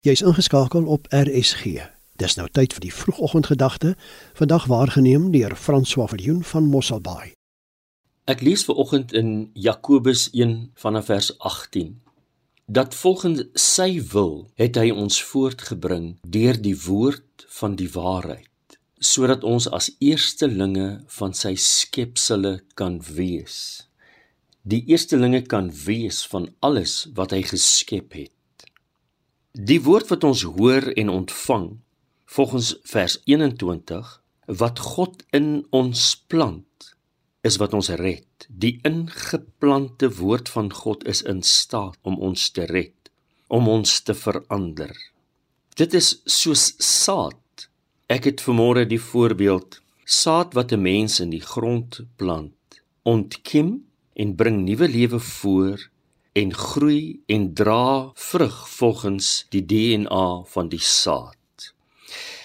Jy's ingeskakel op RSG. Dis nou tyd vir die vroegoggendgedagte, vandag waargeneem deur François Viljoen van Mosselbaai. Ek lees ver oggend in Jakobus 1 vanaf vers 18 dat volgens sy wil het hy ons voortgebring deur die woord van die waarheid sodat ons as eerstelinge van sy skepsele kan wees. Die eerstelinge kan wees van alles wat hy geskep het. Die woord wat ons hoor en ontvang volgens vers 21 wat God in ons plant is wat ons red. Die ingeplante woord van God is in staat om ons te red, om ons te verander. Dit is soos saad. Ek het vanmôre die voorbeeld saad wat 'n mens in die grond plant, ontkiem en bring nuwe lewe voor en groei en dra vrug volgens die DNA van die saad.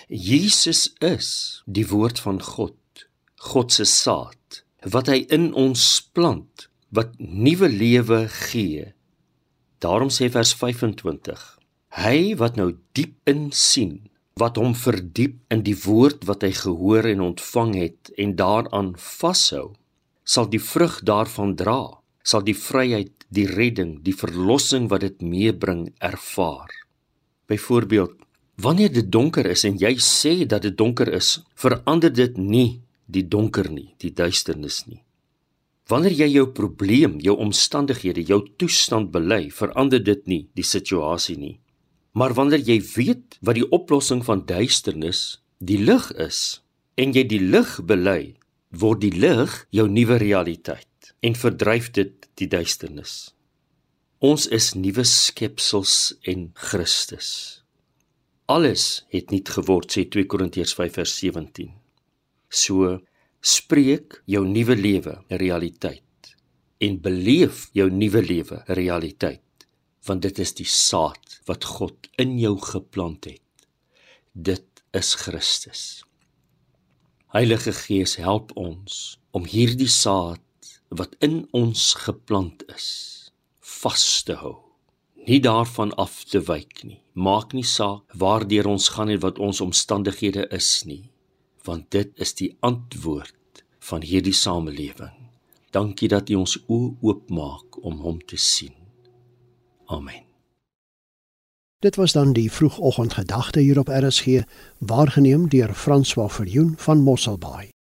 Jesus is die woord van God, God se saad wat hy in ons plant wat nuwe lewe gee. Daarom sê vers 25: Hy wat nou diep in sien, wat hom verdiep in die woord wat hy gehoor en ontvang het en daaraan vashou, sal die vrug daarvan dra, sal die vryheid die redding, die verlossing wat dit meebring ervaar. Byvoorbeeld, wanneer dit donker is en jy sê dat dit donker is, verander dit nie die donker nie, die duisternis nie. Wanneer jy jou probleem, jou omstandighede, jou toestand bely, verander dit nie die situasie nie. Maar wanneer jy weet wat die oplossing van duisternis die lig is en jy die lig bely, word die lig jou nuwe realiteit en verdryf dit die duisternis. Ons is nuwe skepsels in Christus. Alles het nuut geword sê 2 Korintiërs 5:17. So spreek jou nuwe lewe 'n realiteit en beleef jou nuwe lewe 'n realiteit want dit is die saad wat God in jou geplant het. Dit is Christus. Heilige Gees help ons om hierdie saad wat in ons geplant is vas te hou. Nie daarvan af te wyk nie. Maak nie saak waardeur ons gaan en wat ons omstandighede is nie want dit is die antwoord van hierdie samelewing. Dankie dat u ons oë oopmaak om hom te sien. Amen. Dit was dan die vroegoggendgedagte hier op RSG waargeneem deur François Verjoen van Mosselbaai